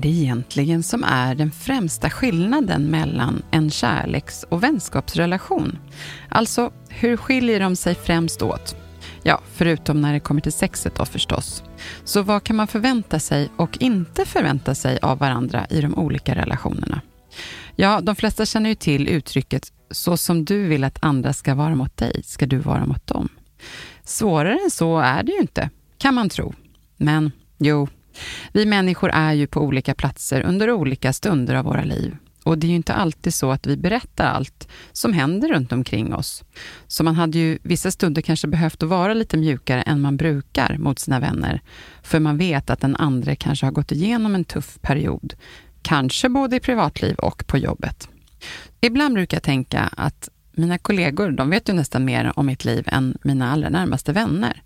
Det egentligen som är den främsta skillnaden mellan en kärleks och vänskapsrelation? Alltså, hur skiljer de sig främst åt? Ja, förutom när det kommer till sexet då förstås. Så vad kan man förvänta sig och inte förvänta sig av varandra i de olika relationerna? Ja, de flesta känner ju till uttrycket så som du vill att andra ska vara mot dig, ska du vara mot dem. Svårare än så är det ju inte, kan man tro. Men jo, vi människor är ju på olika platser under olika stunder av våra liv. Och det är ju inte alltid så att vi berättar allt som händer runt omkring oss. Så man hade ju vissa stunder kanske behövt att vara lite mjukare än man brukar mot sina vänner. För man vet att den andra kanske har gått igenom en tuff period. Kanske både i privatliv och på jobbet. Ibland brukar jag tänka att mina kollegor, de vet ju nästan mer om mitt liv än mina allra närmaste vänner.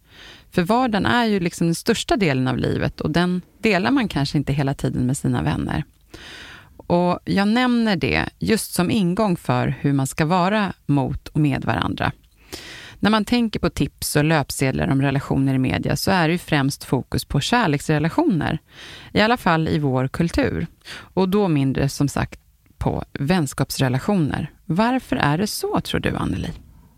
För vardagen är ju liksom den största delen av livet och den delar man kanske inte hela tiden med sina vänner. Och jag nämner det just som ingång för hur man ska vara mot och med varandra. När man tänker på tips och löpsedlar om relationer i media så är det ju främst fokus på kärleksrelationer. I alla fall i vår kultur. Och då mindre som sagt på vänskapsrelationer. Varför är det så tror du Anneli?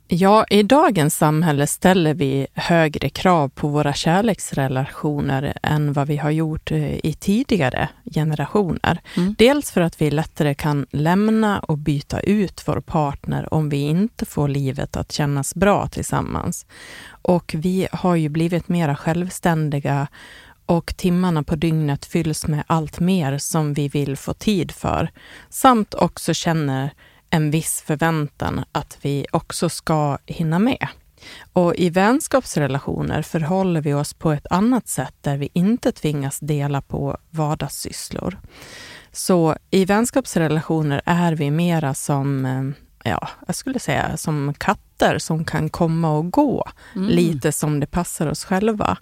Ja, i dagens samhälle ställer vi högre krav på våra kärleksrelationer än vad vi har gjort eh, i tidigare generationer. Mm. Dels för att vi lättare kan lämna och byta ut vår partner om vi inte får livet att kännas bra tillsammans. Och vi har ju blivit mera självständiga och timmarna på dygnet fylls med allt mer som vi vill få tid för. Samt också känner en viss förväntan att vi också ska hinna med. Och i vänskapsrelationer förhåller vi oss på ett annat sätt där vi inte tvingas dela på vardagssysslor. Så i vänskapsrelationer är vi mera som, eh, ja, jag skulle säga som katter som kan komma och gå, mm. lite som det passar oss själva.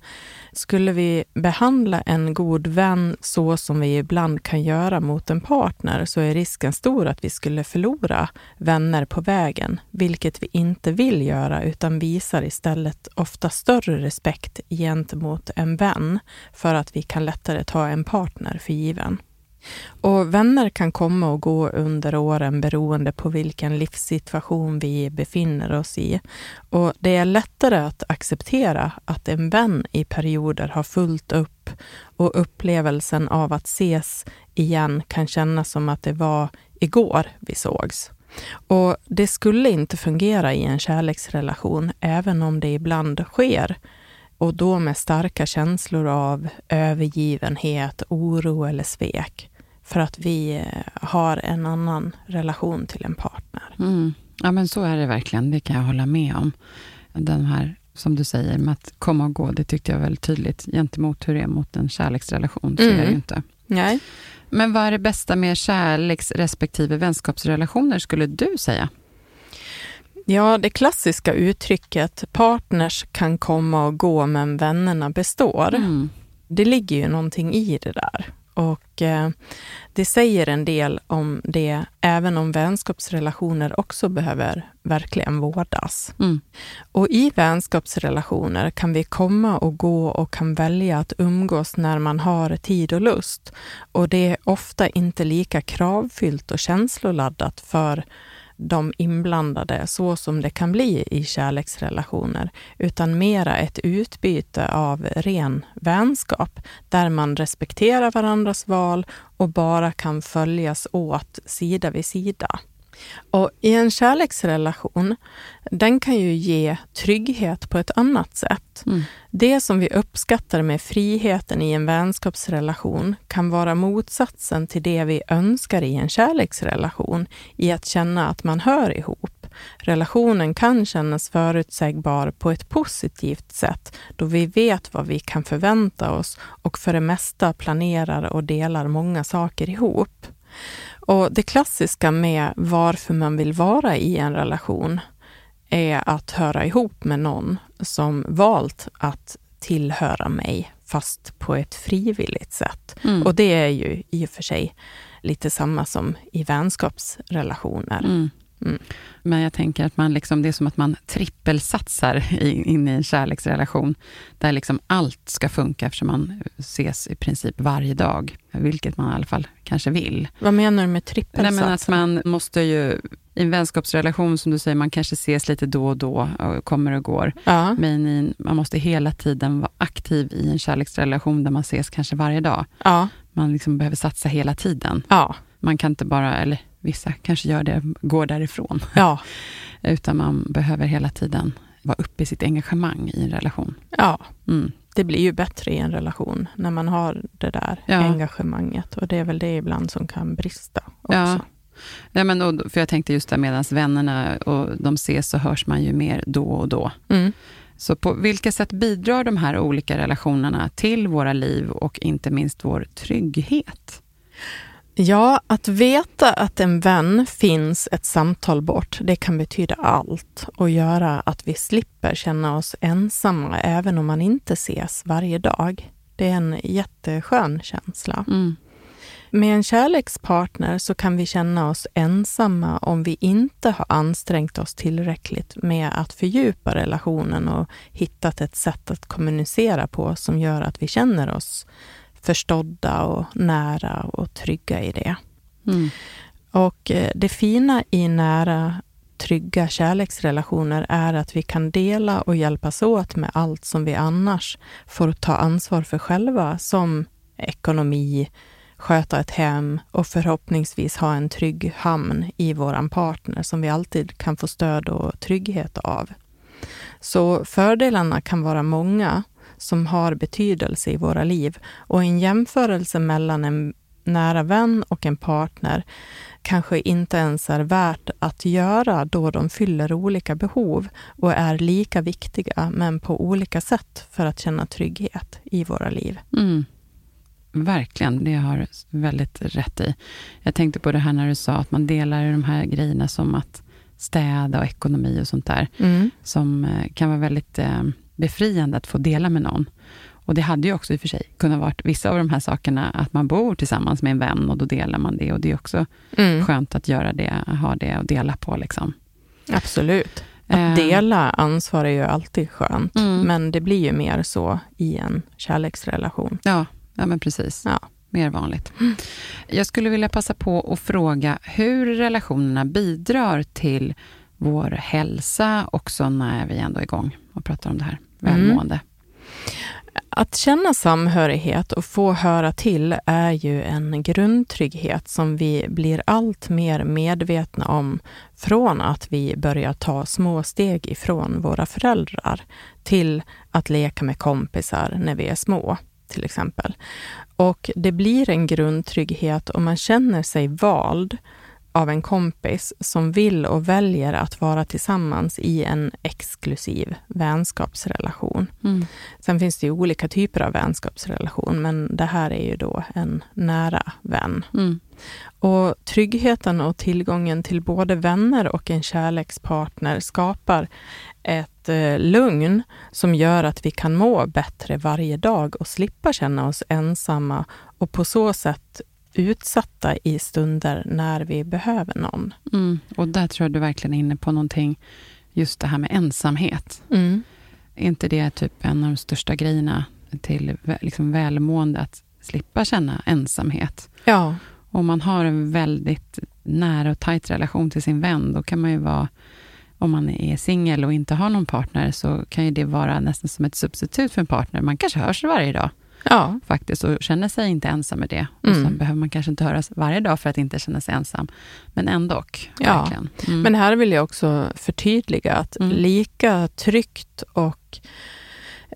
Skulle vi behandla en god vän så som vi ibland kan göra mot en partner så är risken stor att vi skulle förlora vänner på vägen, vilket vi inte vill göra utan visar istället ofta större respekt gentemot en vän för att vi kan lättare ta en partner för given. Och vänner kan komma och gå under åren beroende på vilken livssituation vi befinner oss i. Och det är lättare att acceptera att en vän i perioder har fullt upp och upplevelsen av att ses igen kan kännas som att det var igår vi sågs. Och det skulle inte fungera i en kärleksrelation, även om det ibland sker och då med starka känslor av övergivenhet, oro eller svek för att vi eh, har en annan relation till en partner. Mm. Ja, men så är det verkligen. Det kan jag hålla med om. Den här, som du säger, med att komma och gå, det tyckte jag väldigt tydligt gentemot hur det är mot en kärleksrelation. Så mm. är det ju mm. inte. Nej. Men vad är det bästa med kärleks respektive vänskapsrelationer, skulle du säga? Ja, det klassiska uttrycket partners kan komma och gå, men vännerna består. Mm. Det ligger ju någonting i det där. Och eh, det säger en del om det, även om vänskapsrelationer också behöver verkligen vårdas. Mm. Och i vänskapsrelationer kan vi komma och gå och kan välja att umgås när man har tid och lust. Och det är ofta inte lika kravfyllt och känsloladdat för de inblandade så som det kan bli i kärleksrelationer, utan mera ett utbyte av ren vänskap, där man respekterar varandras val och bara kan följas åt sida vid sida. Och i en kärleksrelation, den kan ju ge trygghet på ett annat sätt. Mm. Det som vi uppskattar med friheten i en vänskapsrelation kan vara motsatsen till det vi önskar i en kärleksrelation, i att känna att man hör ihop. Relationen kan kännas förutsägbar på ett positivt sätt, då vi vet vad vi kan förvänta oss och för det mesta planerar och delar många saker ihop. Och det klassiska med varför man vill vara i en relation är att höra ihop med någon som valt att tillhöra mig, fast på ett frivilligt sätt. Mm. Och det är ju i och för sig lite samma som i vänskapsrelationer. Mm. Mm. Men jag tänker att man liksom, det är som att man trippelsatsar in i en kärleksrelation, där liksom allt ska funka, eftersom man ses i princip varje dag, vilket man i alla fall kanske vill. Vad menar du med trippelsatsen? Nej, men att man måste ju, i en vänskapsrelation, som du säger, man kanske ses lite då och då, och kommer och går. Ja. Men i, man måste hela tiden vara aktiv i en kärleksrelation, där man ses kanske varje dag. Ja. Man liksom behöver satsa hela tiden. Ja. Man kan inte bara, eller Vissa kanske gör det, går därifrån. Ja. Utan man behöver hela tiden vara uppe i sitt engagemang i en relation. Ja, mm. det blir ju bättre i en relation när man har det där ja. engagemanget. Och det är väl det ibland som kan brista också. Ja. Ja, men, och, för jag tänkte just det, medan vännerna och de ses så hörs man ju mer då och då. Mm. Så på vilka sätt bidrar de här olika relationerna till våra liv och inte minst vår trygghet? Ja, att veta att en vän finns ett samtal bort, det kan betyda allt och göra att vi slipper känna oss ensamma även om man inte ses varje dag. Det är en jätteskön känsla. Mm. Med en kärlekspartner så kan vi känna oss ensamma om vi inte har ansträngt oss tillräckligt med att fördjupa relationen och hittat ett sätt att kommunicera på som gör att vi känner oss förstådda och nära och trygga i det. Mm. Och eh, det fina i nära, trygga kärleksrelationer är att vi kan dela och hjälpas åt med allt som vi annars får ta ansvar för själva, som ekonomi, sköta ett hem och förhoppningsvis ha en trygg hamn i våran partner som vi alltid kan få stöd och trygghet av. Så fördelarna kan vara många som har betydelse i våra liv. Och en jämförelse mellan en nära vän och en partner kanske inte ens är värt att göra då de fyller olika behov och är lika viktiga, men på olika sätt för att känna trygghet i våra liv. Mm. Verkligen, det har väldigt rätt i. Jag tänkte på det här när du sa att man delar de här grejerna som att städa och ekonomi och sånt där, mm. som eh, kan vara väldigt eh, befriande att få dela med någon. Och det hade ju också i och för sig kunnat vara vissa av de här sakerna, att man bor tillsammans med en vän och då delar man det. Och det är också mm. skönt att göra det, ha det och dela på. Liksom. Absolut. Att eh. dela ansvar är ju alltid skönt, mm. men det blir ju mer så i en kärleksrelation. Ja, ja men precis. Ja. Mer vanligt. Mm. Jag skulle vilja passa på att fråga hur relationerna bidrar till vår hälsa också när vi ändå är igång och pratar om det här välmående. Mm. Att känna samhörighet och få höra till är ju en grundtrygghet som vi blir allt mer medvetna om från att vi börjar ta små steg ifrån våra föräldrar till att leka med kompisar när vi är små, till exempel. Och det blir en grundtrygghet om man känner sig vald av en kompis som vill och väljer att vara tillsammans i en exklusiv vänskapsrelation. Mm. Sen finns det ju olika typer av vänskapsrelation, men det här är ju då en nära vän. Mm. Och tryggheten och tillgången till både vänner och en kärlekspartner skapar ett eh, lugn som gör att vi kan må bättre varje dag och slippa känna oss ensamma och på så sätt utsatta i stunder när vi behöver någon. Mm. Och där tror jag du verkligen är inne på någonting, just det här med ensamhet. Mm. Är inte det typ en av de största grejerna till liksom välmående, att slippa känna ensamhet? Ja. Om man har en väldigt nära och tajt relation till sin vän, då kan man ju vara om man är singel och inte har någon partner, så kan ju det vara nästan som ett substitut för en partner. Man kanske hörs varje dag Ja. faktiskt och känner sig inte ensam med det. Och Mm. sen behöver man kanske inte höras varje dag för att inte känna sig ensam. Men ändå. Ja. Verkligen. Mm. Men här vill jag också förtydliga att Mm. lika tryggt och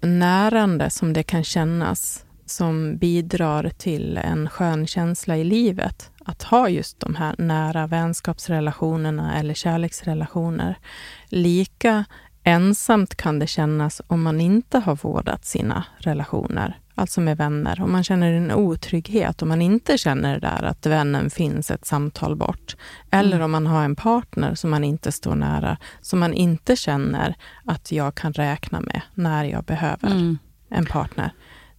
närande som det kan kännas som bidrar till en skön känsla i livet, att ha just de här nära vänskapsrelationerna eller kärleksrelationer. Lika ensamt kan det kännas om man inte har vårdat sina relationer, alltså med vänner. Om man känner en otrygghet, om man inte känner det där att vännen finns ett samtal bort. Eller Mm. om man har en partner som man inte står nära, som man inte känner att jag kan räkna med när jag behöver Mm. en partner.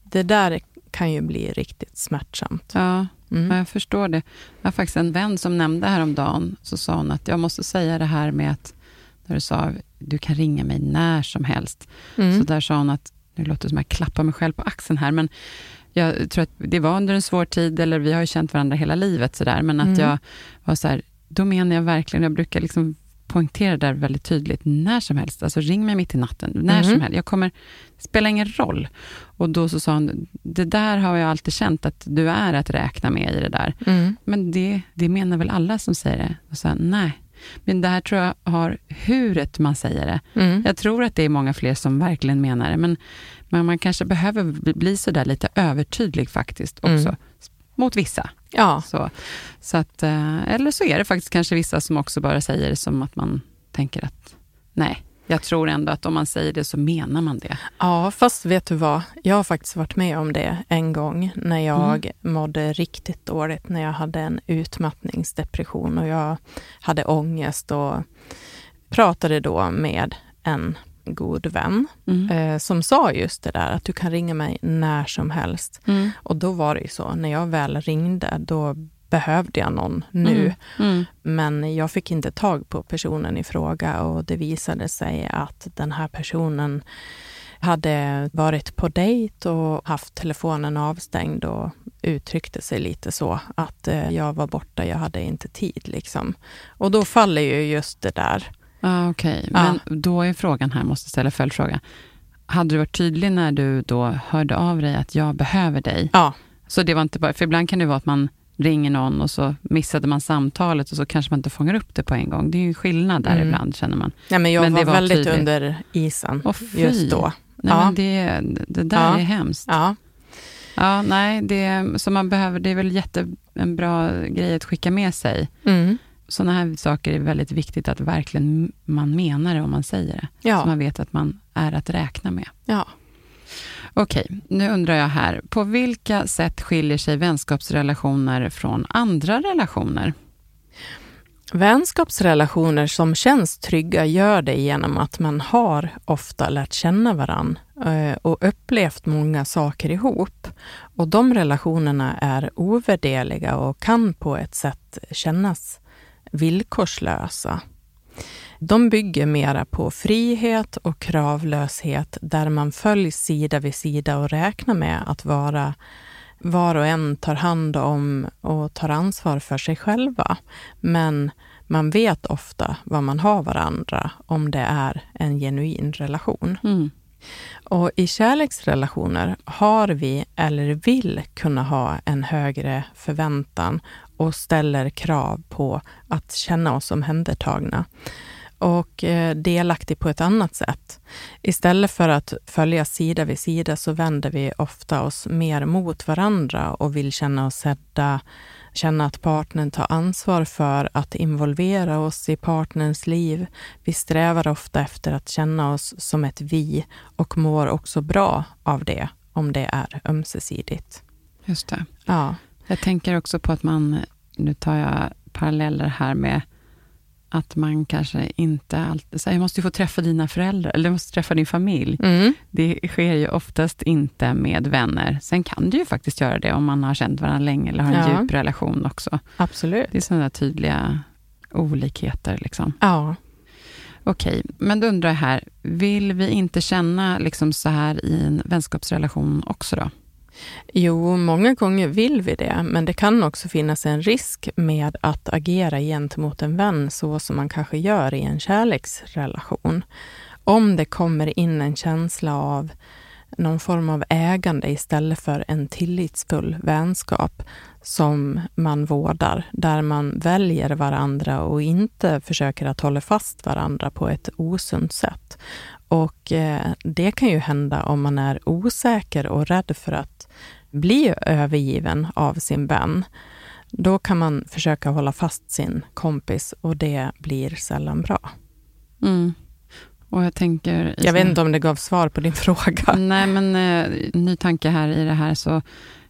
Det där kan ju bli riktigt smärtsamt. Ja, Mm. Ja, jag förstår det. Jag har faktiskt en vän som nämnde häromdagen, så sa hon att jag måste säga det här med att, när du sa, du kan ringa mig när som helst. Mm. Så där sa hon att, nu låter det som att jag klappar mig själv på axeln här, men jag tror att det var under en svår tid, eller vi har ju känt varandra hela livet, så där, men att Mm. jag var så här, då menar jag verkligen, jag brukar liksom poängtera det där väldigt tydligt, när som helst, alltså ring mig mitt i natten, när Mhm. som helst, jag kommer, det spelar ingen roll. Och då så sa hon, det där har jag alltid känt att du är att räkna med i det där. Mm. Men det, det menar väl alla som säger det? Och så, nej. Men det här tror jag har huret man säger det. Mm. Jag tror att det är många fler som verkligen menar det, men, men man kanske behöver bli- bli så där lite övertydlig faktiskt också, Mm. mot vissa. Ja, Så, så att, eh, eller så är det faktiskt kanske vissa som också bara säger det som att man tänker att nej, jag tror ändå att om man säger det så menar man det. Ja, fast vet du vad? Jag har faktiskt varit med om det en gång när jag mådde riktigt dåligt, när jag hade en utmattningsdepression och jag hade ångest och pratade då med en god vän Mm. eh, som sa just det där att du kan ringa mig när som helst. Mm. Och då var det ju så, när jag väl ringde, då behövde jag någon nu. Mm. Men jag fick inte tag på personen i fråga och det visade sig att den här personen hade varit på dejt och haft telefonen avstängd och uttryckte sig lite så att eh, jag var borta, jag hade inte tid liksom. Och då faller ju just det där. Ah, Okej, Ja. men då är frågan här, måste ställa följdfråga. Hade du varit tydlig när du då hörde av dig att jag behöver dig? Ja, Så det var inte bara, för ibland kan det vara att man ringer någon och så missade man samtalet och så kanske man inte fångar upp det på en gång. Det är ju en skillnad där Mm. ibland, känner man. Nej, men jag Men det var, var väldigt tydligt. under isen fy. just då. Nej, Ja. men det, det där Ja. är hemskt. Ja, Ja, nej, det, så man behöver, det är väl jätte, en bra grej att skicka med sig. mm. Sådana här saker är väldigt viktigt att verkligen man menar det om man säger det. Så ja, man vet att man är att räkna med. ja. Okej, nu undrar jag här. På vilka sätt skiljer sig vänskapsrelationer från andra relationer? Vänskapsrelationer som känns trygga gör det genom att man har ofta lärt känna varann eh, och upplevt många saker ihop. Och de relationerna är ovärderliga och kan på ett sätt kännas villkorslösa. De bygger mera på frihet och kravlöshet där man följs sida vid sida och räknar med att vara var och en tar hand om och tar ansvar för sig själva. Men man vet ofta vad man har varandra om det är en genuin relation. Mm. Och i kärleksrelationer har vi eller vill kunna ha en högre förväntan och ställer krav på att känna oss omhändertagna och eh, delaktig på ett annat sätt. Istället för att följa sida vid sida så vänder vi ofta oss mer mot varandra och vill känna oss sedda, känna att partnern tar ansvar för att involvera oss i partnerns liv. Vi strävar ofta efter att känna oss som ett vi och mår också bra av det, om det är ömsesidigt. Just det. Ja, Jag tänker också på att man, nu tar jag paralleller här med att man kanske inte alltid, så här, jag måste ju få träffa dina föräldrar, eller jag måste träffa din familj. mm. Det sker ju oftast inte med vänner. Sen kan du ju faktiskt göra det om man har känt varandra länge, eller har en Ja. djup relation också. absolut. Det är sådana där tydliga olikheter. Liksom. Ja. Okej, men då undrar jag här, vill vi inte känna liksom så här i en vänskapsrelation också då? Jo, många gånger vill vi det, men det kan också finnas en risk med att agera gentemot en vän så som man kanske gör i en kärleksrelation. Om det kommer in en känsla av någon form av ägande istället för en tillitsfull vänskap som man vårdar, där man väljer varandra och inte försöker att hålla fast varandra på ett osunt sätt. Och eh, det kan ju hända om man är osäker och rädd för att bli övergiven av sin vän. Då kan man försöka hålla fast sin kompis och det blir sällan bra. Mm. Och jag tänker... Jag vet inte om det gav svar på din fråga. Nej, men eh, ny tanke här i det här så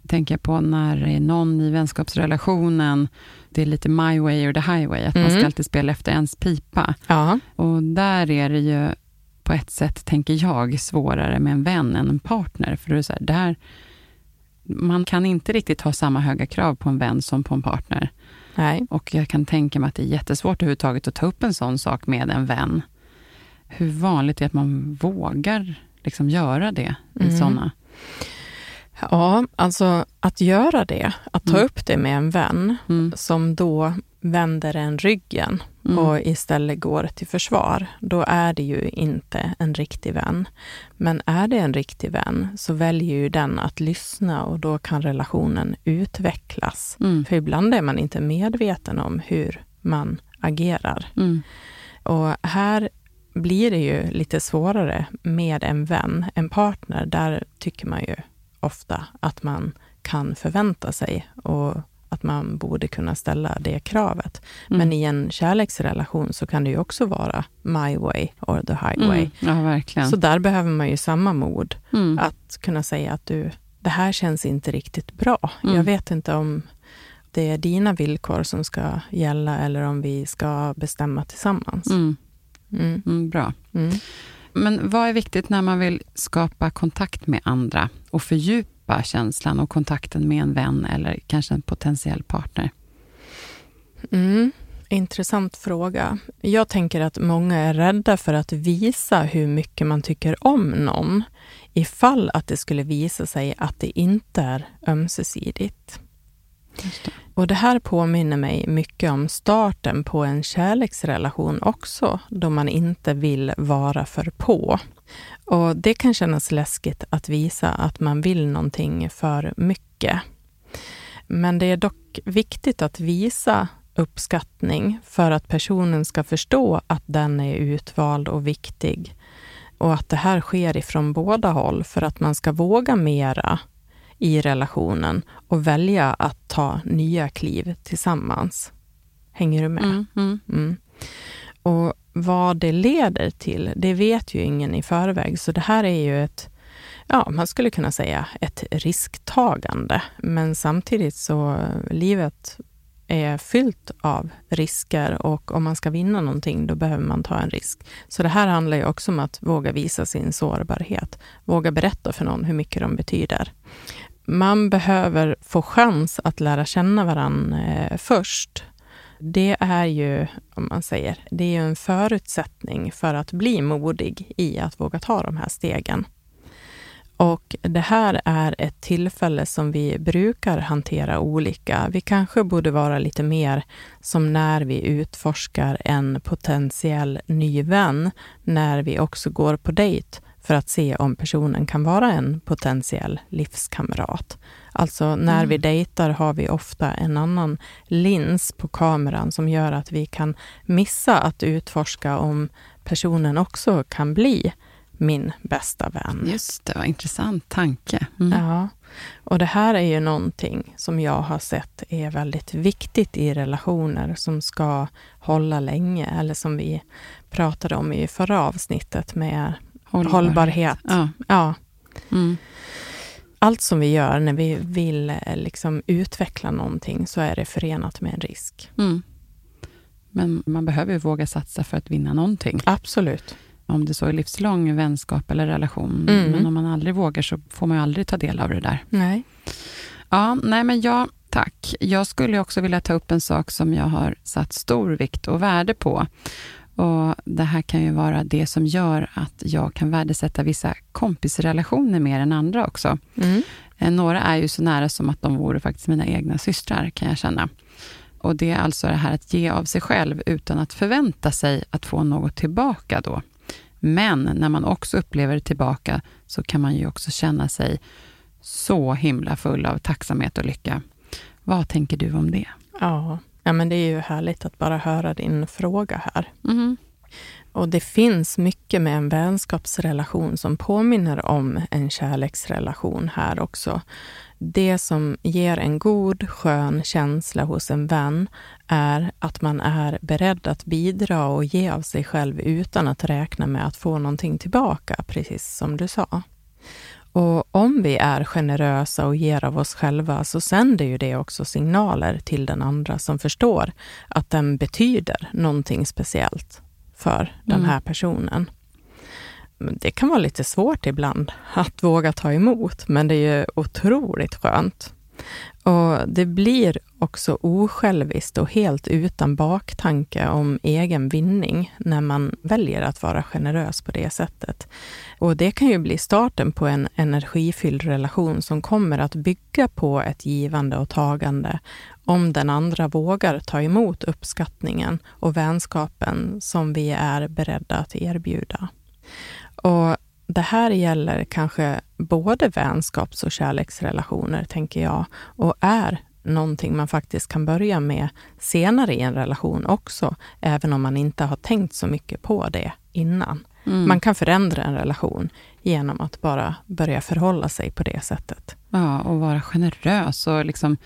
tänker jag på när någon i vänskapsrelationen, det är lite my way or the highway, att mm. man ska alltid spela efter ens pipa. Ja. Och där är det ju på ett sätt, tänker jag, svårare med en vän än en partner. För det är så här, där, man kan inte riktigt ha samma höga krav på en vän som på en partner. Nej. Och jag kan tänka mig att det är jättesvårt överhuvudtaget att ta upp en sån sak med en vän. Hur vanligt är det att man vågar liksom göra det i mm. såna Ja, alltså att göra det, att ta mm. upp det med en vän mm. som då vänder en ryggen mm. och istället går till försvar, då är det ju inte en riktig vän. Men är det en riktig vän så väljer ju den att lyssna och då kan relationen utvecklas. Mm. För ibland är man inte medveten om hur man agerar. Mm. Och här blir det ju lite svårare med en vän, en partner. Där tycker man ju ofta att man kan förvänta sig och att man borde kunna ställa det kravet. Mm. Men i en kärleksrelation så kan det ju också vara my way or the highway. Mm. Ja, verkligen. Så där behöver man ju samma mod mm. att kunna säga att du, det här känns inte riktigt bra. Mm. Jag vet inte om det är dina villkor som ska gälla eller om vi ska bestämma tillsammans. Mm. Mm. bra. Men vad är viktigt när man vill skapa kontakt med andra och fördjupa känslan och kontakten med en vän eller kanske en potentiell partner? Mm, intressant fråga. Jag tänker att många är rädda för att visa hur mycket man tycker om någon ifall att det skulle visa sig att det inte är ömsesidigt. Det. Och det här påminner mig mycket om starten på en kärleksrelation också, då man inte vill vara för på. Och det kan kännas läskigt att visa att man vill någonting för mycket. Men det är dock viktigt att visa uppskattning för att personen ska förstå att den är utvald och viktig. Och att det här sker ifrån båda håll för att man ska våga mera i relationen och välja att ta nya kliv tillsammans. Hänger du med? Mm, mm. Mm. Och vad det leder till, det vet ju ingen i förväg. Så det här är ju ett, ja, man skulle kunna säga ett risktagande. Men samtidigt så, livet är fyllt av risker och om man ska vinna någonting, då behöver man ta en risk. Så det här handlar ju också om att våga visa sin sårbarhet. Våga berätta för någon hur mycket de betyder man behöver få chans att lära känna varandra eh, först. Det är ju, om man säger, det är ju en förutsättning för att bli modig i att våga ta de här stegen. Och det här är ett tillfälle som vi brukar hantera olika. Vi kanske borde vara lite mer som när vi utforskar en potentiell ny vän, när vi också går på dejt för att se om personen kan vara en potentiell livskamrat. Alltså när mm. vi dejtar har vi ofta en annan lins på kameran som gör att vi kan missa att utforska om personen också kan bli min bästa vän. Just det, vad intressant tanke. Mm. Ja, och det här är ju någonting som jag har sett är väldigt viktigt i relationer som ska hålla länge, eller som vi pratade om i förra avsnittet med hållbarhet. hållbarhet. Ja. ja. Mm. Allt som vi gör när vi vill eh, liksom utveckla någonting så är det förenat med en risk. Mm. Men man behöver ju våga satsa för att vinna någonting. Absolut. Om det så är livslång vänskap eller relation. Mm. Men om man aldrig vågar så får man ju aldrig ta del av det där. Nej. Ja, nej men ja, tack. Jag skulle också vilja ta upp en sak som jag har satt stor vikt och värde på. Och Det här kan ju vara det som gör att jag kan värdesätta vissa kompisrelationer mer än andra också. Mm. Eh, några är ju så nära som att de vore faktiskt mina egna systrar, kan jag känna. Och Det är alltså det här att ge av sig själv utan att förvänta sig att få något tillbaka då. Men när man också upplever det tillbaka så kan man ju också känna sig så himla full av tacksamhet och lycka. Vad tänker du om det? Ja, ja men det är ju härligt att bara höra din fråga här. Mm. Och det finns mycket med en vänskapsrelation som påminner om en kärleksrelation här också. Det som ger en god, skön känsla hos en vän är att man är beredd att bidra och ge av sig själv utan att räkna med att få någonting tillbaka, precis som du sa. Och om vi är generösa och ger av oss själva så sänder ju det också signaler till den andra som förstår att den betyder någonting speciellt för den här personen. Det kan vara lite svårt ibland att våga ta emot, men det är ju otroligt skönt. Och Det blir också osjälviskt och helt utan baktanke om egen vinning när man väljer att vara generös på det sättet. Och Det kan ju bli starten på en energifylld relation som kommer att bygga på ett givande och tagande om den andra vågar ta emot uppskattningen och vänskapen som vi är beredda att erbjuda. Och det här gäller kanske både vänskaps och kärleksrelationer, tänker jag, och är någonting man faktiskt kan börja med senare i en relation också, även om man inte har tänkt så mycket på det innan. Mm. Man kan förändra en relation genom att bara börja förhålla sig på det sättet. Ja, och vara generös och liksom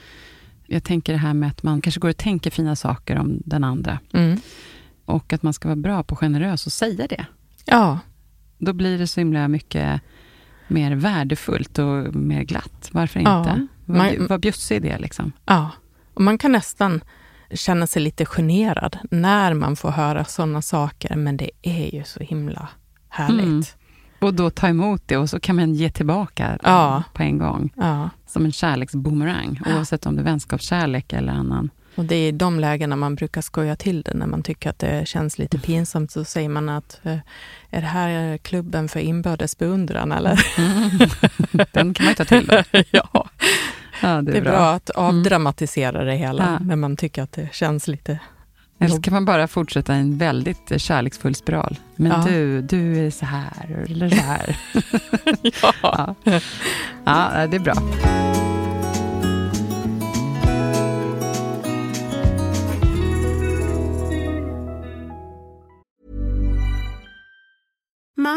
jag tänker det här med att man kanske går och tänker fina saker om den andra. Mm. Och att man ska vara bra på generös och säga det. Ja. Då blir det så himla mycket mer värdefullt och mer glatt. Varför inte? Ja. Man, Var bjussig det liksom. Ja, och man kan nästan känna sig lite generad när man får höra sådana saker, men det är ju så himla härligt. Mm. Och då ta emot det och så kan man ge tillbaka ja. på en gång. Ja. Som en kärleksboomerang, oavsett om det är vänskapskärlek eller annan. Och det är i de lägena man brukar skoja till det, när man tycker att det känns lite pinsamt, så säger man att eh, är det här klubben för inbördes beundran eller? Mm. Den kan man ju ta till då. ja. ja. det är, det är bra. bra. att avdramatisera det hela, ja. när man tycker att det känns lite eller så kan man bara fortsätta en väldigt kärleksfull spiral. Men ja. du, du är så här, eller så här. ja. ja. ja, det är bra.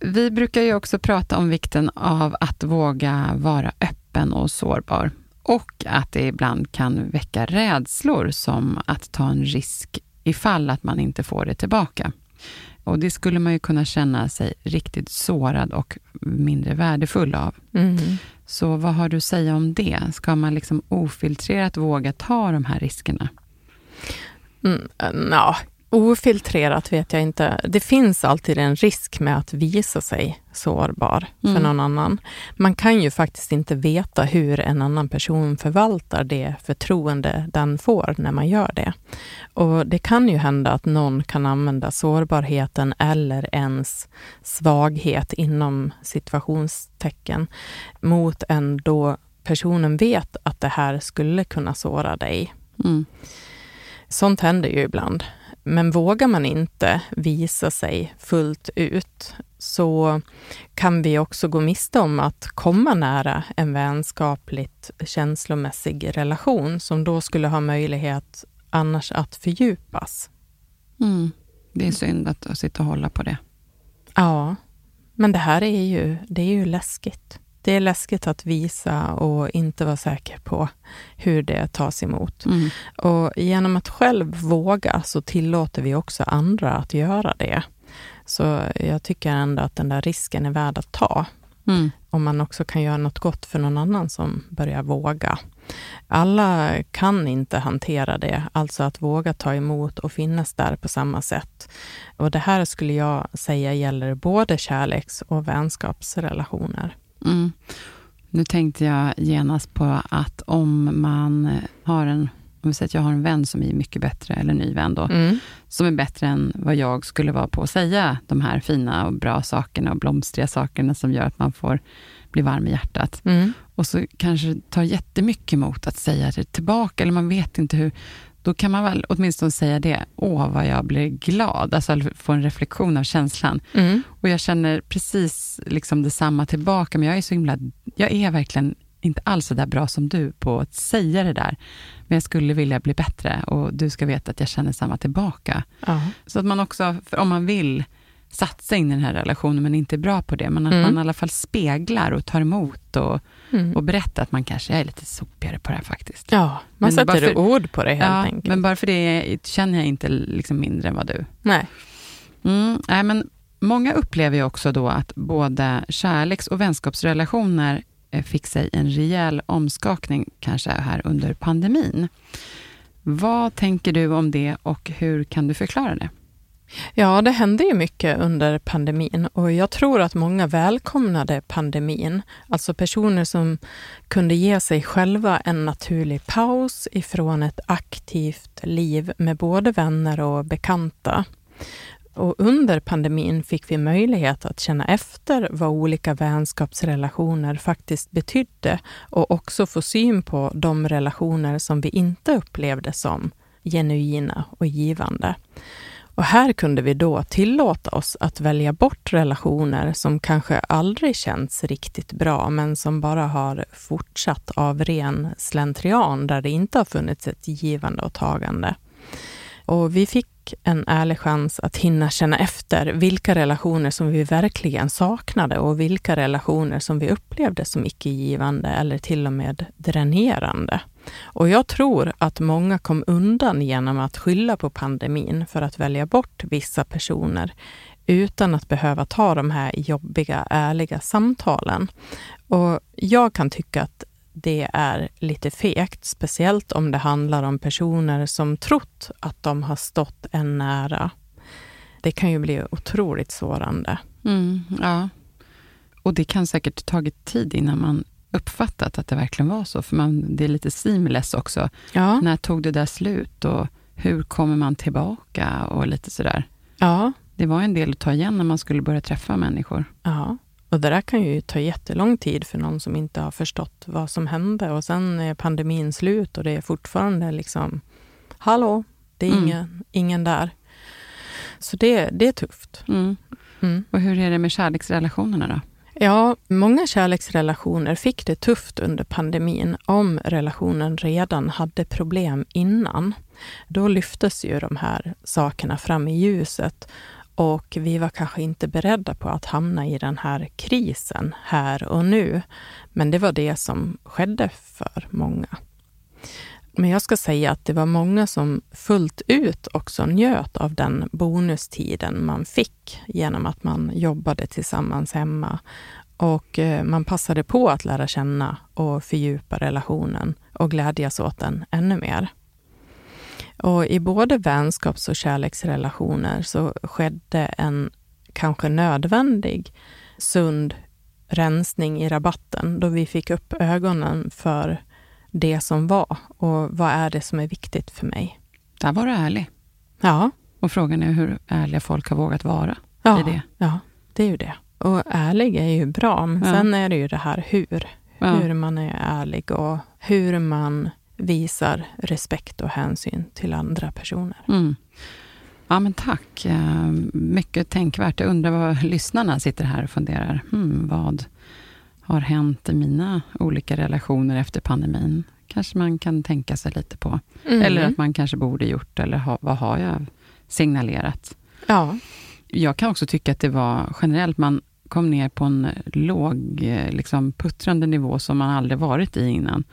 Vi brukar ju också prata om vikten av att våga vara öppen och sårbar. Och att det ibland kan väcka rädslor som att ta en risk ifall att man inte får det tillbaka. Och Det skulle man ju kunna känna sig riktigt sårad och mindre värdefull av. Mm. Så vad har du att säga om det? Ska man liksom ofiltrerat våga ta de här riskerna? Mm, ja, Ofiltrerat vet jag inte. Det finns alltid en risk med att visa sig sårbar mm. för någon annan. Man kan ju faktiskt inte veta hur en annan person förvaltar det förtroende den får när man gör det. Och Det kan ju hända att någon kan använda sårbarheten eller ens svaghet inom situationstecken mot en då personen vet att det här skulle kunna såra dig. Mm. Sånt händer ju ibland. Men vågar man inte visa sig fullt ut så kan vi också gå miste om att komma nära en vänskapligt känslomässig relation som då skulle ha möjlighet annars att fördjupas. Mm. Det är synd att sitta och hålla på det. Ja, men det här är ju, det är ju läskigt. Det är läskigt att visa och inte vara säker på hur det tas emot. Mm. Och genom att själv våga så tillåter vi också andra att göra det. Så jag tycker ändå att den där risken är värd att ta. Mm. Om man också kan göra något gott för någon annan som börjar våga. Alla kan inte hantera det, alltså att våga ta emot och finnas där på samma sätt. Och det här skulle jag säga gäller både kärleks och vänskapsrelationer. Mm. Nu tänkte jag genast på att om man har en om vi säger att jag har en vän som är mycket bättre, eller en ny vän då, mm. som är bättre än vad jag skulle vara på att säga de här fina och bra sakerna och blomstriga sakerna som gör att man får bli varm i hjärtat. Mm. Och så kanske det tar jättemycket emot att säga det tillbaka, eller man vet inte hur. Då kan man väl åtminstone säga det, åh vad jag blir glad, alltså få en reflektion av känslan. Mm. Och jag känner precis liksom detsamma tillbaka, men jag är så himla, jag är verkligen inte alls så där bra som du på att säga det där. Men jag skulle vilja bli bättre och du ska veta att jag känner samma tillbaka. Uh Så att man också, om man vill satsa in i den här relationen, men inte är bra på det, men att mm. man i alla fall speglar och tar emot och, mm. och berättar att man kanske är lite sopigare på det här faktiskt. Ja, man men sätter för, ord på det helt ja, enkelt. Men bara för det känner jag inte liksom mindre än vad du. Nej. Mm, nej men många upplever ju också då att både kärleks och vänskapsrelationer Eh, fick sig en rejäl omskakning, kanske här under pandemin. Vad tänker du om det och hur kan du förklara det? Ja, det hände ju mycket under pandemin och jag tror att många välkomnade pandemin. Alltså personer som kunde ge sig själva en naturlig paus ifrån ett aktivt liv med både vänner och bekanta. Och under pandemin fick vi möjlighet att känna efter vad olika vänskapsrelationer faktiskt betydde och också få syn på de relationer som vi inte upplevde som genuina och givande. Och här kunde vi då tillåta oss att välja bort relationer som kanske aldrig känts riktigt bra, men som bara har fortsatt av ren slentrian, där det inte har funnits ett givande och tagande. Och vi fick en ärlig chans att hinna känna efter vilka relationer som vi verkligen saknade och vilka relationer som vi upplevde som icke-givande eller till och med dränerande. Och jag tror att många kom undan genom att skylla på pandemin för att välja bort vissa personer utan att behöva ta de här jobbiga, ärliga samtalen. Och jag kan tycka att det är lite fegt, speciellt om det handlar om personer som trott att de har stått en nära. Det kan ju bli otroligt sårande. Mm, ja. Och det kan säkert tagit tid innan man uppfattat att det verkligen var så, för man, det är lite seamless också. Ja. När tog det där slut och hur kommer man tillbaka och lite sådär. Ja. Det var en del att ta igen när man skulle börja träffa människor. Ja. Och det där kan ju ta jättelång tid för någon som inte har förstått vad som hände. Och sen är pandemin slut och det är fortfarande liksom, hallå, det är mm. ingen, ingen där. Så det, det är tufft. Mm. Mm. Och hur är det med kärleksrelationerna då? Ja, många kärleksrelationer fick det tufft under pandemin om relationen redan hade problem innan. Då lyftes ju de här sakerna fram i ljuset och vi var kanske inte beredda på att hamna i den här krisen här och nu. Men det var det som skedde för många. Men jag ska säga att det var många som fullt ut också njöt av den bonustiden man fick genom att man jobbade tillsammans hemma. Och eh, man passade på att lära känna och fördjupa relationen och glädjas åt den ännu mer. Och i både vänskaps och kärleksrelationer så skedde en kanske nödvändig sund rensning i rabatten då vi fick upp ögonen för det som var och vad är det som är viktigt för mig. Där var du ärlig. Ja. Och frågan är hur ärliga folk har vågat vara ja, i det. Ja, det är ju det. Och ärlig är ju bra, men ja. sen är det ju det här hur. Ja. Hur man är ärlig och hur man visar respekt och hänsyn till andra personer. Mm. Ja, men tack. Eh, mycket tänkvärt. Jag undrar vad lyssnarna sitter här och funderar. Hmm, vad har hänt i mina olika relationer efter pandemin? Kanske man kan tänka sig lite på. Mm. Eller att man kanske borde gjort, eller ha, vad har jag signalerat? Ja. Jag kan också tycka att det var generellt, man kom ner på en låg, eh, liksom puttrande nivå som man aldrig varit i innan.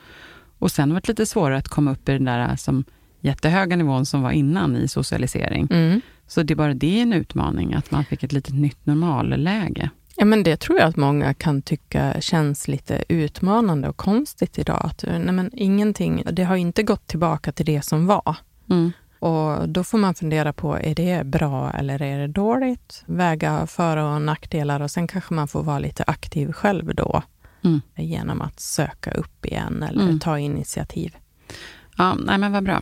Och sen var det lite svårare att komma upp i den där som jättehöga nivån som var innan i socialisering. Mm. Så det är bara det är en utmaning, att man fick ett litet nytt normalläge. Ja, men det tror jag att många kan tycka känns lite utmanande och konstigt idag. Att, nej, men ingenting, det har inte gått tillbaka till det som var. Mm. Och då får man fundera på, är det bra eller är det dåligt? Väga för och nackdelar och sen kanske man får vara lite aktiv själv då. Mm. Genom att söka upp igen eller Mm. ta initiativ. Ja, nej men vad bra.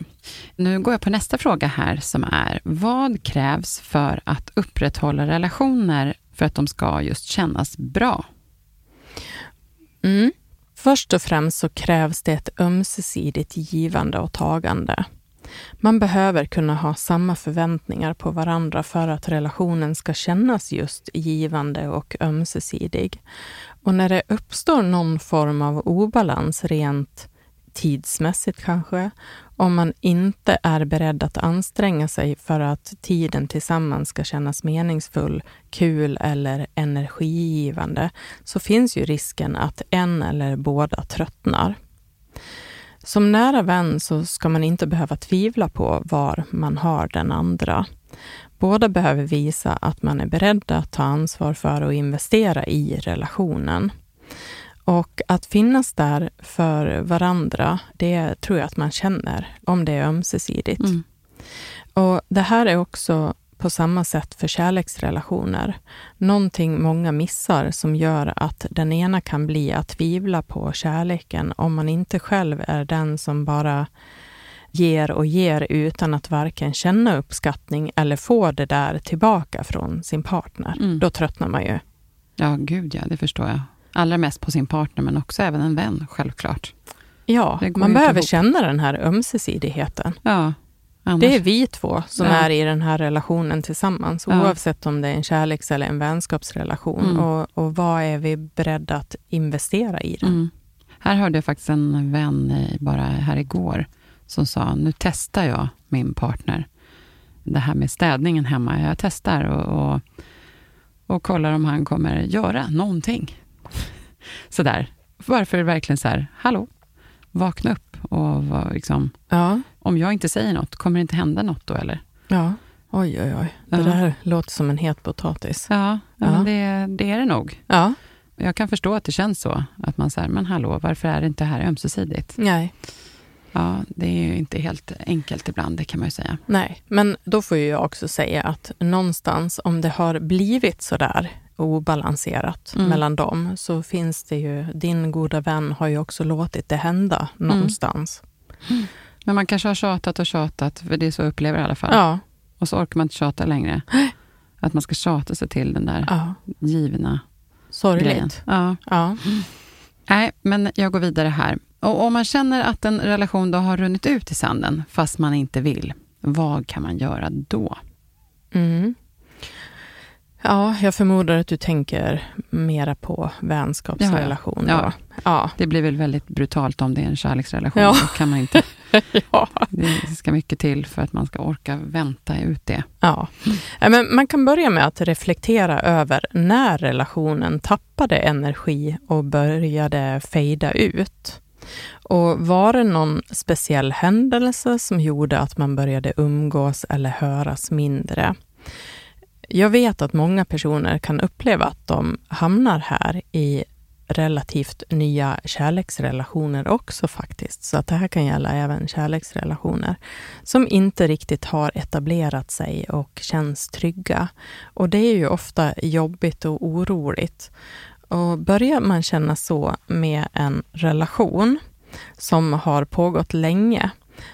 Nu går jag på nästa fråga här som är, vad krävs för att upprätthålla relationer för att de ska just kännas bra? Mm. Först och främst så krävs det ett ömsesidigt givande och tagande. Man behöver kunna ha samma förväntningar på varandra för att relationen ska kännas just givande och ömsesidig. Och när det uppstår någon form av obalans rent tidsmässigt kanske, om man inte är beredd att anstränga sig för att tiden tillsammans ska kännas meningsfull, kul eller energigivande, så finns ju risken att en eller båda tröttnar. Som nära vän så ska man inte behöva tvivla på var man har den andra. Båda behöver visa att man är beredda att ta ansvar för och investera i relationen. Och att finnas där för varandra, det tror jag att man känner om det är ömsesidigt. Mm. Och Det här är också på samma sätt för kärleksrelationer. Någonting många missar som gör att den ena kan bli att tvivla på kärleken om man inte själv är den som bara ger och ger utan att varken känna uppskattning eller få det där tillbaka från sin partner. Mm. Då tröttnar man ju. Ja, gud ja, det förstår jag. Allra mest på sin partner, men också även en vän, självklart. Ja, man behöver ihop. känna den här ömsesidigheten. Ja, annars, Det är vi två som Ja. är i den här relationen tillsammans, Ja. oavsett om det är en kärleks eller en vänskapsrelation. Mm. Och, och vad är vi beredda att investera i den? Mm. Här hörde jag faktiskt en vän i- bara här igår som sa, nu testar jag min partner. Det här med städningen hemma, jag testar och, och, och kollar om han kommer göra någonting. Sådär. Varför verkligen så här, hallå, vakna upp och var liksom, Ja, om jag inte säger något, kommer det inte hända något då eller? ja. Oj, oj, oj. Det Ja. där låter som en het potatis. Ja, ja. Men det, det är det nog. Ja, Jag kan förstå att det känns så, att man säger, men hallå, varför är det inte här ömsesidigt? nej, Ja, det är ju inte helt enkelt ibland, det kan man ju säga. nej. Men då får ju jag också säga att någonstans, om det har blivit så där obalanserat Mm. mellan dem, så finns det ju, din goda vän har ju också låtit det hända Mm. någonstans. Men man kanske har tjatat och tjatat, för det är så jag upplever i alla fall. Ja, Och så orkar man inte tjata längre. Att man ska tjata sig till den där ja. givna grejen. Sorgligt. Ja. Ja. Nej, men jag går vidare här. Och om man känner att en relation då har runnit ut i sanden, fast man inte vill, vad kan man göra då? Mm. Ja, jag förmodar att du tänker mera på vänskapsrelation. Ja, ja. då. Ja. Det blir väl väldigt brutalt om det är en kärleksrelation. Ja. Då kan man inte, ja. det ska mycket till för att man ska orka vänta ut det. ja. Ja, Men man kan börja med att reflektera över när relationen tappade energi och började fejda ut. Och var det någon speciell händelse som gjorde att man började umgås eller höras mindre? Jag vet att många personer kan uppleva att de hamnar här i relativt nya kärleksrelationer också faktiskt. Så att det här kan gälla även kärleksrelationer som inte riktigt har etablerat sig och känns trygga. Och det är ju ofta jobbigt och oroligt. Och börjar man känna så med en relation som har pågått länge,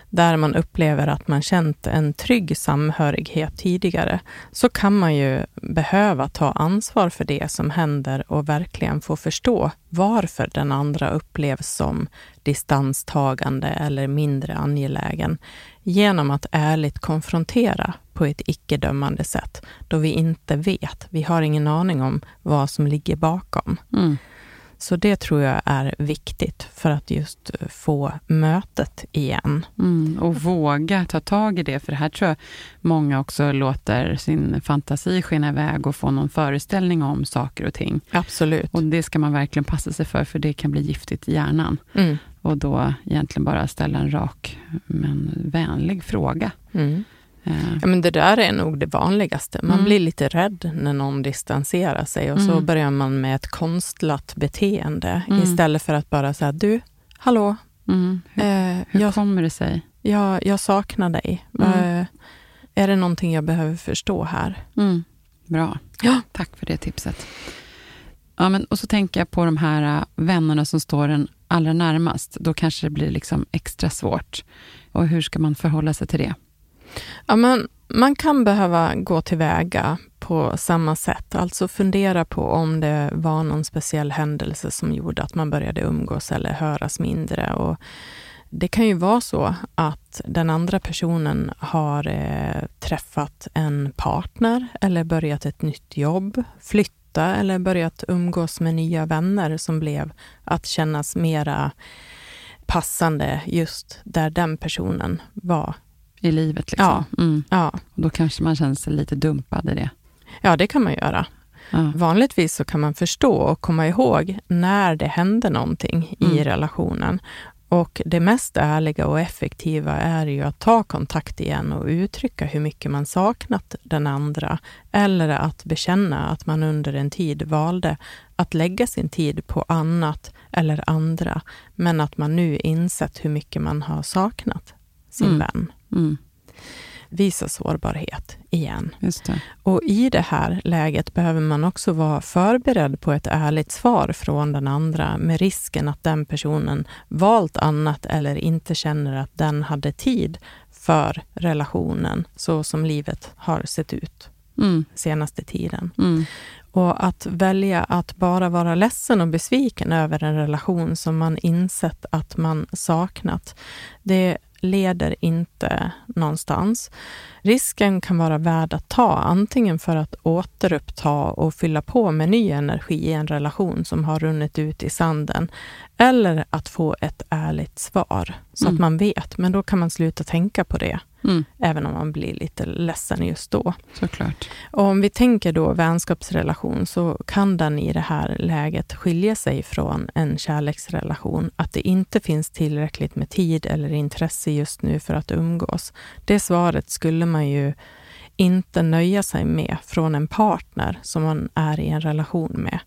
där man upplever att man känt en trygg samhörighet tidigare, så kan man ju behöva ta ansvar för det som händer och verkligen få förstå varför den andra upplevs som distanstagande eller mindre angelägen genom att ärligt konfrontera på ett icke-dömande sätt, då vi inte vet. Vi har ingen aning om vad som ligger bakom. Mm. Så det tror jag är viktigt för att just få mötet igen. Mm, och våga ta tag i det, för här tror jag många också låter sin fantasi skena iväg och få någon föreställning om saker och ting. Absolut. Och det ska man verkligen passa sig för, för det kan bli giftigt i hjärnan. Mm. Och då egentligen bara ställa en rak men vänlig fråga. Mm. Eh, Ja, men det där är nog det vanligaste. Man Mm. blir lite rädd när någon distanserar sig och så Mm. börjar man med ett konstlat beteende Mm. istället för att bara säga du, hallå, mm. Hur, eh, hur jag, kommer det sig? jag, jag saknar dig. Mm. Eh, är det någonting jag behöver förstå här? Mm. Bra. Ja. Tack för det tipset. Ja, men, och så tänker jag på de här äh, vännerna som står en allra närmast. Då kanske det blir liksom extra svårt. Och hur ska man förhålla sig till det? Ja, men man kan behöva gå tillväga på samma sätt, alltså fundera på om det var någon speciell händelse som gjorde att man började umgås eller höras mindre. Och det kan ju vara så att den andra personen har eh, träffat en partner eller börjat ett nytt jobb, flytta eller börjat umgås med nya vänner som blev att kännas mera passande just där den personen var. I livet liksom. Mm. Ja, Och då kanske man känner sig lite dumpad i det. ja det kan man göra. Ja. Vanligtvis så kan man förstå och komma ihåg när det hände någonting i Mm. relationen. Och det mest ärliga och effektiva är ju att ta kontakt igen och uttrycka hur mycket man saknat den andra. Eller att bekänna att man under en tid valde att lägga sin tid på annat eller andra, men att man nu insett hur mycket man har saknat sin Mm. vän. Mm. Visa sårbarhet igen. Och i det här läget behöver man också vara förberedd på ett ärligt svar från den andra med risken att den personen valt annat eller inte känner att den hade tid för relationen så som livet har sett ut Mm. senaste tiden. Mm. Och att välja att bara vara ledsen och besviken över en relation som man insett att man saknat, det leder inte någonstans. Risken kan vara värd att ta, antingen för att återuppta och fylla på med ny energi i en relation som har runnit ut i sanden, eller att få ett ärligt svar, så Mm. att man vet. Men då kan man sluta tänka på det, Mm. även om man blir lite ledsen just då. Såklart. Och om vi tänker då vänskapsrelation så kan den i det här läget skilja sig från en kärleksrelation. Att det inte finns tillräckligt med tid eller intresse just nu för att umgås. Det svaret skulle man ju inte nöja sig med från en partner som man är i en relation med.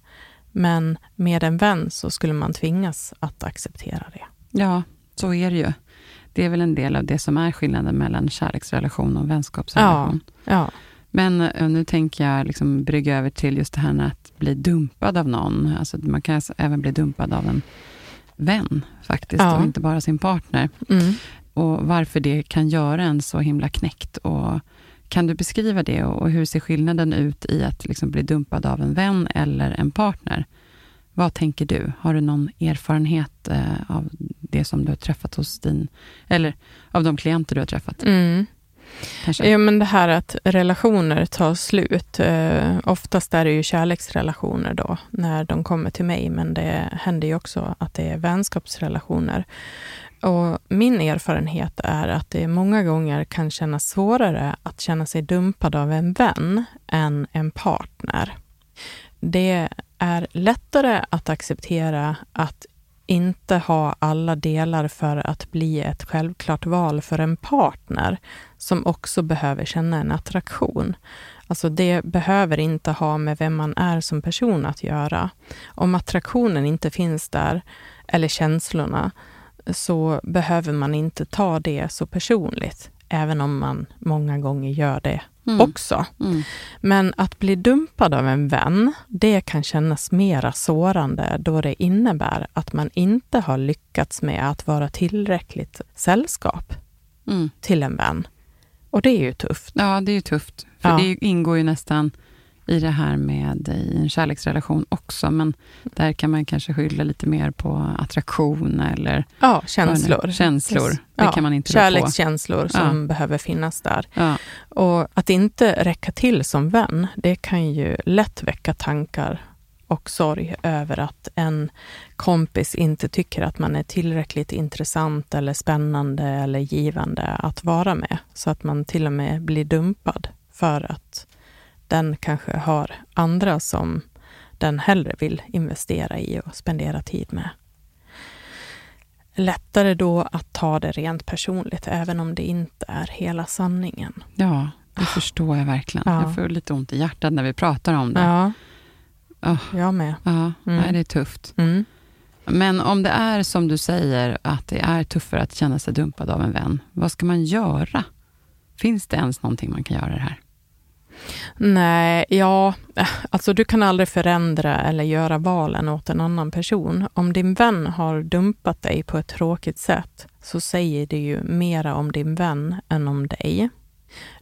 Men med en vän så skulle man tvingas att acceptera det. Ja, så är det ju. Det är väl en del av det som är skillnaden mellan kärleksrelation och vänskapsrelation. Ja, Men eh, nu tänker jag liksom brygga över till just det här med att bli dumpad av någon. Alltså man kan även bli dumpad av en vän faktiskt, Ja. och inte bara sin partner. mm. Och varför det kan göra en så himla knäckt. Och kan du beskriva det och hur ser skillnaden ut i att liksom bli dumpad av en vän eller en partner? Vad tänker du? Har du någon erfarenhet eh, av det som du har träffat hos din, eller av de klienter du har träffat? Mm. Kanske? Ja, men det här att relationer tar slut. Eh, oftast är det ju kärleksrelationer då, när de kommer till mig, men det händer ju också att det är vänskapsrelationer. Och min erfarenhet är att det många gånger kan kännas svårare att känna sig dumpad av en vän än en partner. Det är lättare att acceptera att inte ha alla delar för att bli ett självklart val för en partner som också behöver känna en attraktion. Alltså det behöver inte ha med vem man är som person att göra. Om attraktionen inte finns där, eller känslorna, så behöver man inte ta det så personligt, även om man många gånger gör det Mm. också. Mm. Men att bli dumpad av en vän, det kan kännas mera sårande då det innebär att man inte har lyckats med att vara tillräckligt sällskap Mm. till en vän. Och det är ju tufft. Ja, det är ju tufft. För Ja. det ingår ju nästan i det här med i en kärleksrelation också, men där kan man kanske skylla lite mer på attraktion eller Ja, känslor. Känslor, Yes. det Ja, kan man inte. Kärlekskänslor som behöver finnas där. Ja, Och att inte räcka till som vän, det kan ju lätt väcka tankar och sorg över att en kompis inte tycker att man är tillräckligt intressant eller spännande eller givande att vara med. Så att man till och med blir dumpad för att den kanske har andra som den hellre vill investera i och spendera tid med. Lättare då att ta det rent personligt, även om det inte är hela sanningen. ja det förstår jag verkligen. Ja. Jag får lite ont i hjärtat när vi pratar om det. Ja, Ja. jag med. Ja, Mm. nej, det är tufft. Mm. Men om det är som du säger, att det är tuffare att känna sig dumpad av en vän, vad ska man göra? Finns det ens någonting man kan göra det här? Nej, ja, alltså du kan aldrig förändra eller göra valen åt en annan person. Om din vän har dumpat dig på ett tråkigt sätt så säger det ju mera om din vän än om dig.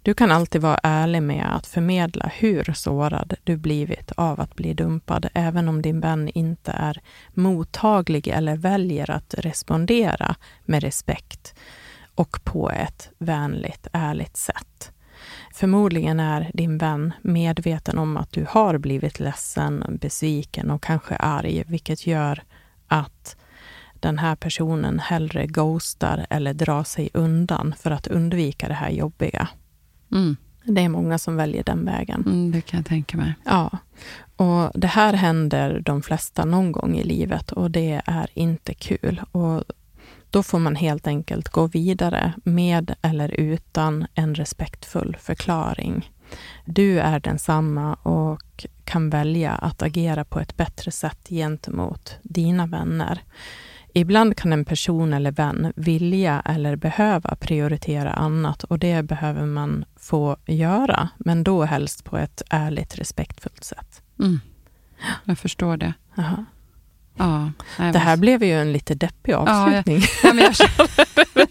Du kan alltid vara ärlig med att förmedla hur sårad du blivit av att bli dumpad, även om din vän inte är mottaglig eller väljer att respondera med respekt och på ett vänligt, ärligt sätt. Förmodligen är din vän medveten om att du har blivit ledsen, besviken och kanske arg, vilket gör att den här personen hellre ghostar eller drar sig undan för att undvika det här jobbiga. Mm. Det är många som väljer den vägen. Mm, det kan jag tänka mig. Ja, och det här händer de flesta någon gång i livet och det är inte kul. Och då får man helt enkelt gå vidare med eller utan en respektfull förklaring. Du är densamma och kan välja att agera på ett bättre sätt gentemot dina vänner. Ibland kan en person eller vän vilja eller behöva prioritera annat och det behöver man få göra, men då helst på ett ärligt, respektfullt sätt. Mm. Jag förstår det. Jaha. Ja, nej, Det här blev ju en lite deppig avslutning. Ja, men jag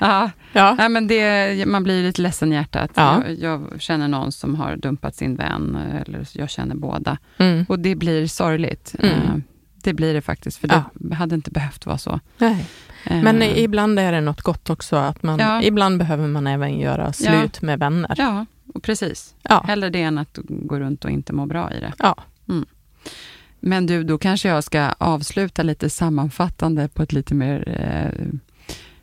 ja, Ja, nej, men det, man blir lite ledsen i hjärtat. Ja. Jag, jag känner någon som har dumpat sin vän, eller jag känner båda. Mm. Och det blir sorgligt. Mm. Eh, Det blir det faktiskt, för det hade inte behövt vara så. Nej. Eh, Men ibland är det något gott också, att man, Ja. ibland behöver man även göra slut med vänner. Ja, och precis. Ja. Hellre det än att gå runt och inte må bra i det. Ja. Men du, då kanske jag ska avsluta lite sammanfattande på ett lite mer, eh,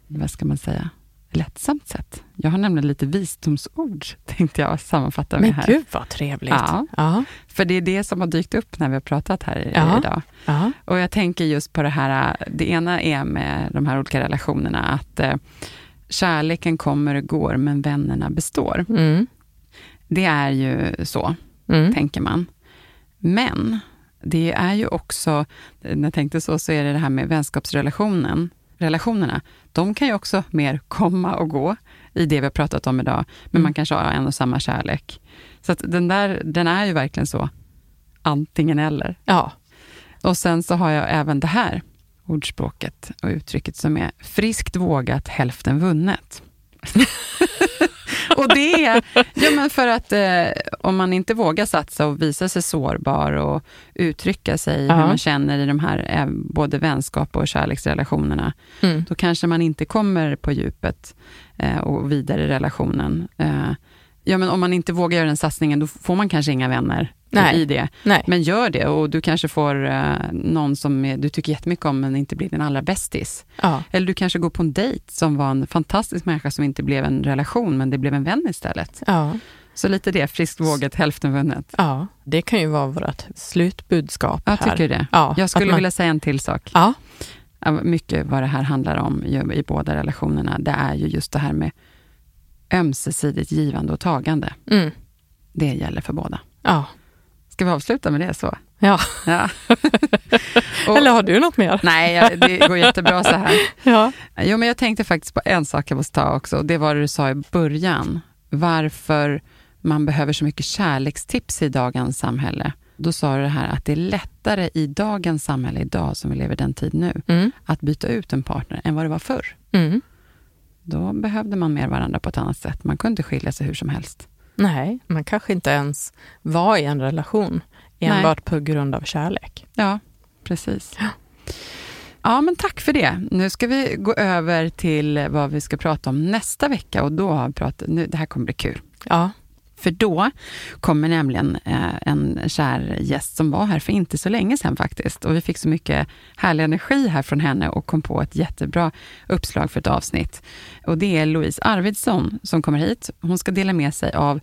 vad ska man säga, lättsamt sätt. Jag har nämligen lite visdomsord, tänkte jag sammanfatta med Men här. gud vad trevligt. Ja. Ja. För det är det som har dykt upp när vi har pratat här Ja. idag. Ja. Och jag tänker just på det här, det ena är med de här olika relationerna, att eh, kärleken kommer och går, men vännerna består. Mm. Det är ju så, Mm. tänker man. Men det är ju också, när jag tänkte så, så är det det här med vänskapsrelationen, relationerna, de kan ju också mer komma och gå i det vi har pratat om idag, men Mm. man kanske har en och samma kärlek. Så att den där, den är ju verkligen så, antingen eller. Ja. Och sen så har jag även det här ordspråket och uttrycket som är friskt vågat, hälften vunnet. och det är ja, men för att eh, om man inte vågar satsa och visa sig sårbar och uttrycka sig Ja. hur man känner i de här eh, både vänskap och kärleksrelationerna, Mm. då kanske man inte kommer på djupet eh, och vidare i relationen. Eh, ja, men om man inte vågar göra den satsningen, då får man kanske inga vänner Nej. i det. Nej. Men gör det och du kanske får eh, någon som är, du tycker jättemycket om men inte blir din allra bästis. Ja. Eller du kanske går på en dejt som var en fantastisk människa som inte blev en relation men det blev en vän istället. Ja. Så lite det, friskt vågat, hälften vunnet. ja. Det kan ju vara vårt slutbudskap Jag här. tycker det. Ja, Jag skulle man- vilja säga en till sak. Ja. Mycket vad det här handlar om i båda relationerna, det är ju just det här med ömsesidigt givande och tagande. Mm. Det gäller för båda. Ja. Ska vi avsluta med det så? ja. Ja. Och- Eller har du något mer? Nej, det går jättebra så här. Ja. Jo, men jag tänkte faktiskt på en sak jag måste ta också. Det var det du sa i början. Varför man behöver så mycket kärlekstips i dagens samhälle. Då sa du det här att det är lättare i dagens samhälle, idag som vi lever i den tid nu, Mm. att byta ut en partner än vad det var förr. Mm. då behövde man mer varandra på ett annat sätt. Man kunde skilja sig hur som helst. Nej, man kanske inte ens var i en relation enbart Nej. på grund av kärlek. Ja, precis. Ja. ja, men tack för det. Nu ska vi gå över till vad vi ska prata om nästa vecka och då har vi pratat, nu, det här kommer bli kul. Ja. För då kommer nämligen eh, en kär gäst som var här för inte så länge sedan faktiskt. Och vi fick så mycket härlig energi här från henne och kom på ett jättebra uppslag för ett avsnitt. Och det är Louise Arvidsson som kommer hit. Hon ska dela med sig av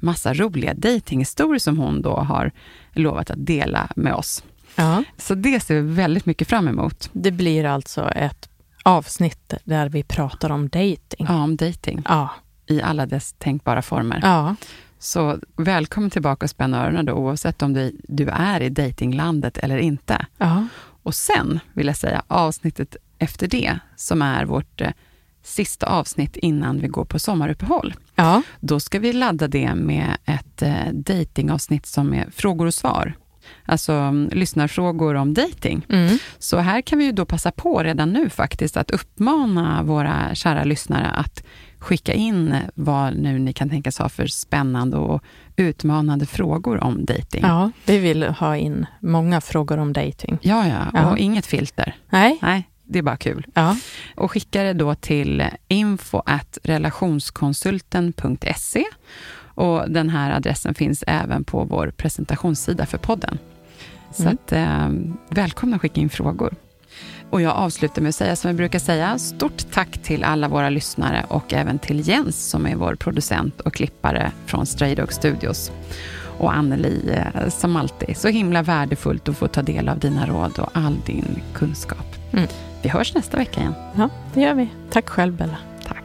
massa roliga dejtinghistorier som hon då har lovat att dela med oss. Ja. Så det ser vi väldigt mycket fram emot. Det blir alltså ett avsnitt där vi pratar om dating. Ja, om dating. Ja i alla dess tänkbara former. Ja. Så välkommen tillbaka och spänn öronen då, oavsett om du, du är i datinglandet eller inte. Ja. Och sen vill jag säga avsnittet efter det, som är vårt eh, sista avsnitt innan vi går på sommaruppehåll. Ja. Då ska vi ladda det med ett eh, datingavsnitt som är frågor och svar. Alltså um, lyssnarfrågor om dating. Mm. Så här kan vi ju då passa på redan nu faktiskt att uppmana våra kära lyssnare att skicka in vad nu ni kan tänkas ha för spännande och utmanande frågor om dating. Ja, vi vill ha in många frågor om dating. Ja, ja, ja. och inget filter. Nej. Nej, det är bara kul. Ja. Och skicka det då till info relationskonsulten.se och den här adressen finns även på vår presentationssida för podden. Så mm. att, eh, välkomna att skicka in frågor. Och jag avslutar med att säga som jag brukar säga, stort tack till alla våra lyssnare och även till Jens som är vår producent och klippare från Stray Dog Studios. Och Anneli, eh, som alltid, så himla värdefullt att få ta del av dina råd och all din kunskap. Mm. Vi hörs nästa vecka igen. Ja, det gör vi. Tack själv Bella. Tack.